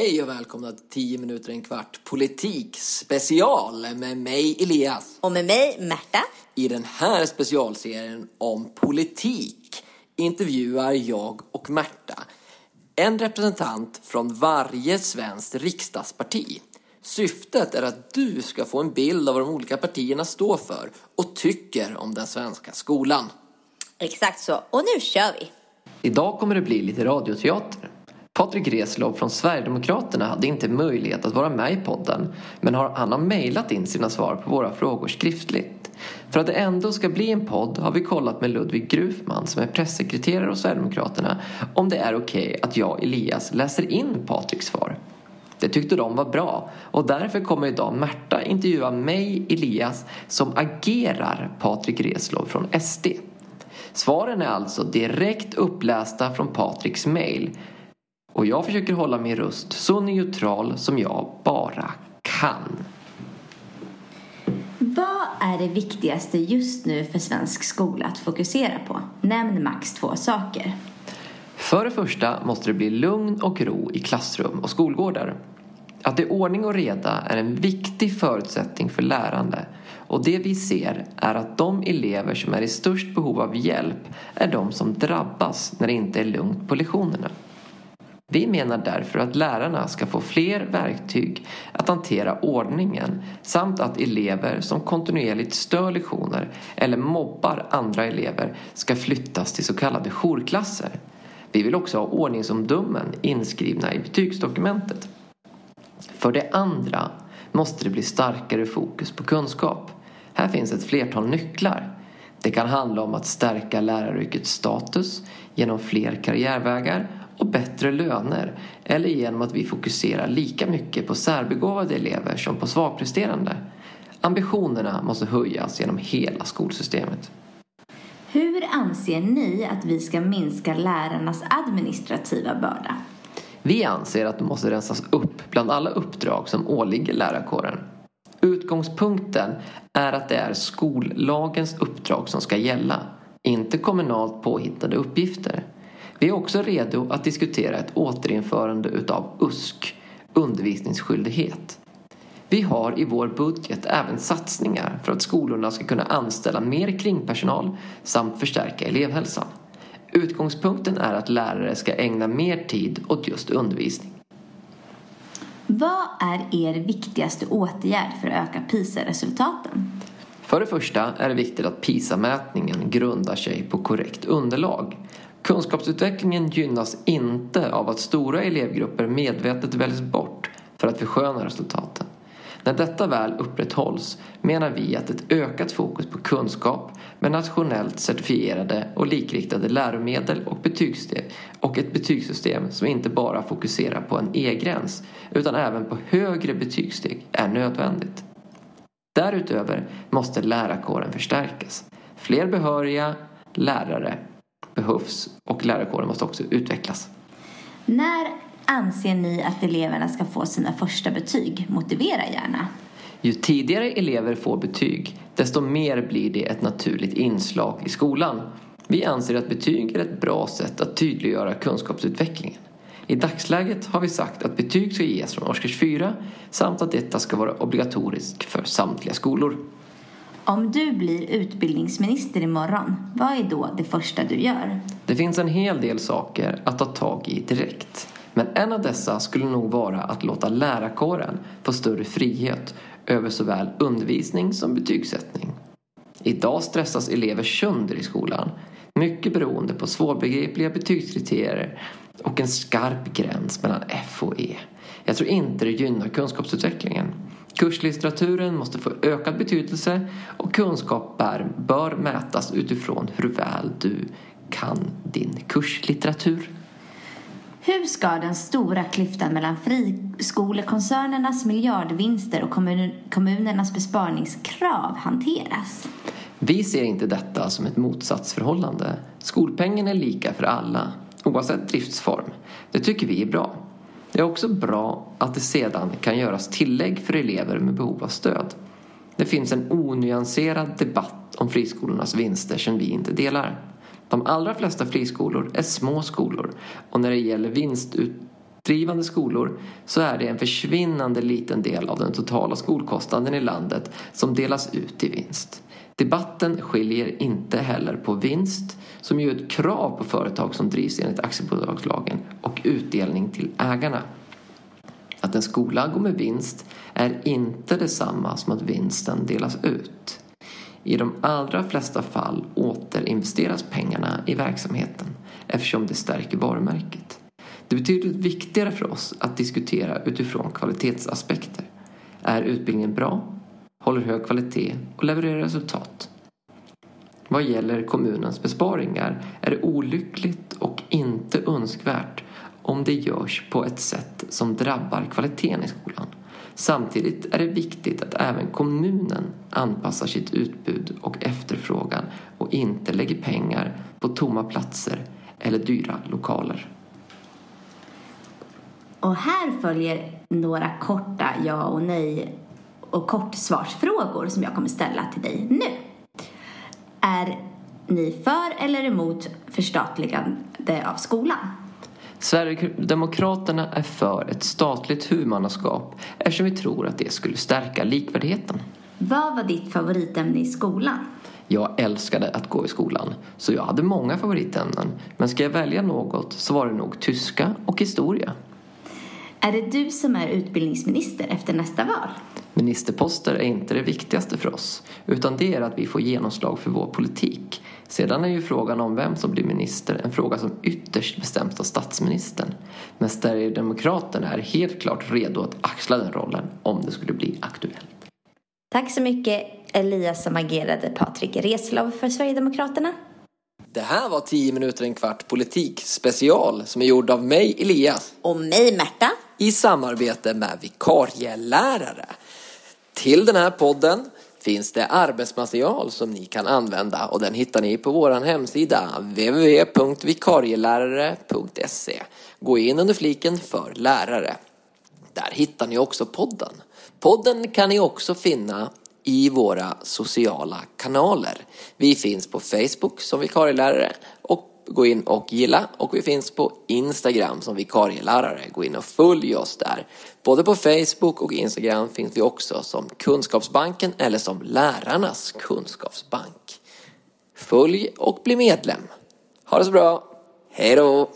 Hej och välkomna till 10 minuter en kvart politik special med mig Elias. Och med mig Märta. I den här specialserien om politik intervjuar jag och Märta en representant från varje svenskt riksdagsparti. Syftet är att du ska få en bild av vad de olika partierna står för och tycker om den svenska skolan. Exakt så. Och nu kör vi! Idag kommer det bli lite radioteater. Patrik Reslow från Sverigedemokraterna hade inte möjlighet att vara med i podden men har, han har mejlat in sina svar på våra frågor skriftligt. För att det ändå ska bli en podd har vi kollat med Ludvig Grufman som är pressekreterare hos Sverigedemokraterna om det är okej okay att jag, Elias, läser in Patriks svar. Det tyckte de var bra och därför kommer idag Märta intervjua mig, Elias, som agerar Patrik Reslow från SD. Svaren är alltså direkt upplästa från Patriks mejl och jag försöker hålla min röst så neutral som jag bara kan. Vad är det viktigaste just nu för svensk skola att fokusera på? Nämn max två saker. För det första måste det bli lugn och ro i klassrum och skolgårdar. Att det är ordning och reda är en viktig förutsättning för lärande och det vi ser är att de elever som är i störst behov av hjälp är de som drabbas när det inte är lugnt på lektionerna. Vi menar därför att lärarna ska få fler verktyg att hantera ordningen samt att elever som kontinuerligt stör lektioner eller mobbar andra elever ska flyttas till så kallade jourklasser. Vi vill också ha ordningsomdömen inskrivna i betygsdokumentet. För det andra måste det bli starkare fokus på kunskap. Här finns ett flertal nycklar. Det kan handla om att stärka läraryrkets status genom fler karriärvägar och bättre löner eller genom att vi fokuserar lika mycket på särbegåvade elever som på svagpresterande. Ambitionerna måste höjas genom hela skolsystemet. Hur anser ni att vi ska minska lärarnas administrativa börda? Vi anser att det måste rensas upp bland alla uppdrag som åligger lärarkåren. Utgångspunkten är att det är skollagens uppdrag som ska gälla, inte kommunalt påhittade uppgifter. Vi är också redo att diskutera ett återinförande utav USK, undervisningsskyldighet. Vi har i vår budget även satsningar för att skolorna ska kunna anställa mer kringpersonal samt förstärka elevhälsan. Utgångspunkten är att lärare ska ägna mer tid åt just undervisning. Vad är er viktigaste åtgärd för att öka PISA-resultaten? För det första är det viktigt att PISA-mätningen grundar sig på korrekt underlag. Kunskapsutvecklingen gynnas inte av att stora elevgrupper medvetet väljs bort för att försköna resultaten. När detta väl upprätthålls menar vi att ett ökat fokus på kunskap med nationellt certifierade och likriktade läromedel och, betygssystem, och ett betygssystem som inte bara fokuserar på en E-gräns utan även på högre betygssteg är nödvändigt. Därutöver måste lärarkåren förstärkas. Fler behöriga lärare behövs och lärarkåren måste också utvecklas. När anser ni att eleverna ska få sina första betyg? Motivera gärna. Ju tidigare elever får betyg, desto mer blir det ett naturligt inslag i skolan. Vi anser att betyg är ett bra sätt att tydliggöra kunskapsutvecklingen. I dagsläget har vi sagt att betyg ska ges från årskurs 4 samt att detta ska vara obligatoriskt för samtliga skolor. Om du blir utbildningsminister imorgon, vad är då det första du gör? Det finns en hel del saker att ta tag i direkt. Men en av dessa skulle nog vara att låta lärarkåren få större frihet över såväl undervisning som betygssättning. Idag stressas elever sönder i skolan, mycket beroende på svårbegripliga betygskriterier och en skarp gräns mellan F och E. Jag tror inte det gynnar kunskapsutvecklingen. Kurslitteraturen måste få ökad betydelse och kunskap bör mätas utifrån hur väl du kan din kurslitteratur. Hur ska den stora klyftan mellan friskolekoncernernas miljardvinster och kommunernas besparingskrav hanteras? Vi ser inte detta som ett motsatsförhållande. Skolpengen är lika för alla, oavsett driftsform. Det tycker vi är bra. Det är också bra att det sedan kan göras tillägg för elever med behov av stöd. Det finns en onyanserad debatt om friskolornas vinster som vi inte delar. De allra flesta friskolor är små skolor och när det gäller vinstutdrivande vinstdrivande skolor så är det en försvinnande liten del av den totala skolkostnaden i landet som delas ut i vinst. Debatten skiljer inte heller på vinst, som ju är ett krav på företag som drivs enligt aktiebolagslagen, och utdelning till ägarna. Att en skola går med vinst är inte detsamma som att vinsten delas ut. I de allra flesta fall återinvesteras pengarna i verksamheten eftersom det stärker varumärket. Det är betydligt viktigare för oss att diskutera utifrån kvalitetsaspekter. Är utbildningen bra? Håller hög kvalitet och levererar resultat? Vad gäller kommunens besparingar är det olyckligt och inte önskvärt om det görs på ett sätt som drabbar kvaliteten i skolan. Samtidigt är det viktigt att även kommunen anpassar sitt utbud och efterfrågan och inte lägger pengar på tomma platser eller dyra lokaler. Och här följer några korta ja och nej och kortsvarsfrågor som jag kommer ställa till dig nu. Är ni för eller emot förstatligande av skolan? Sverigedemokraterna är för ett statligt huvudmannaskap eftersom vi tror att det skulle stärka likvärdigheten. Vad var ditt favoritämne i skolan? Jag älskade att gå i skolan, så jag hade många favoritämnen. Men ska jag välja något så var det nog tyska och historia. Är det du som är utbildningsminister efter nästa val? Ministerposter är inte det viktigaste för oss, utan det är att vi får genomslag för vår politik. Sedan är ju frågan om vem som blir minister en fråga som ytterst bestäms av statsministern. Men Sverigedemokraterna är helt klart redo att axla den rollen om det skulle bli aktuellt. Tack så mycket Elias som agerade Patrik Reslov för Sverigedemokraterna. Det här var 10 minuter en kvart politik special som är gjord av mig Elias. Och mig Märta. I samarbete med vikarielärare. Till den här podden finns det arbetsmaterial som ni kan använda och den hittar ni på vår hemsida www.vikarielärare.se. Gå in under fliken för lärare. Där hittar ni också podden. Podden kan ni också finna i våra sociala kanaler. Vi finns på Facebook som vikarielärare och gå in och gilla och vi finns på Instagram som vikarielärare. Gå in och följ oss där. Både på Facebook och Instagram finns vi också som Kunskapsbanken eller som Lärarnas kunskapsbank. Följ och bli medlem. Ha det så bra. Hej då!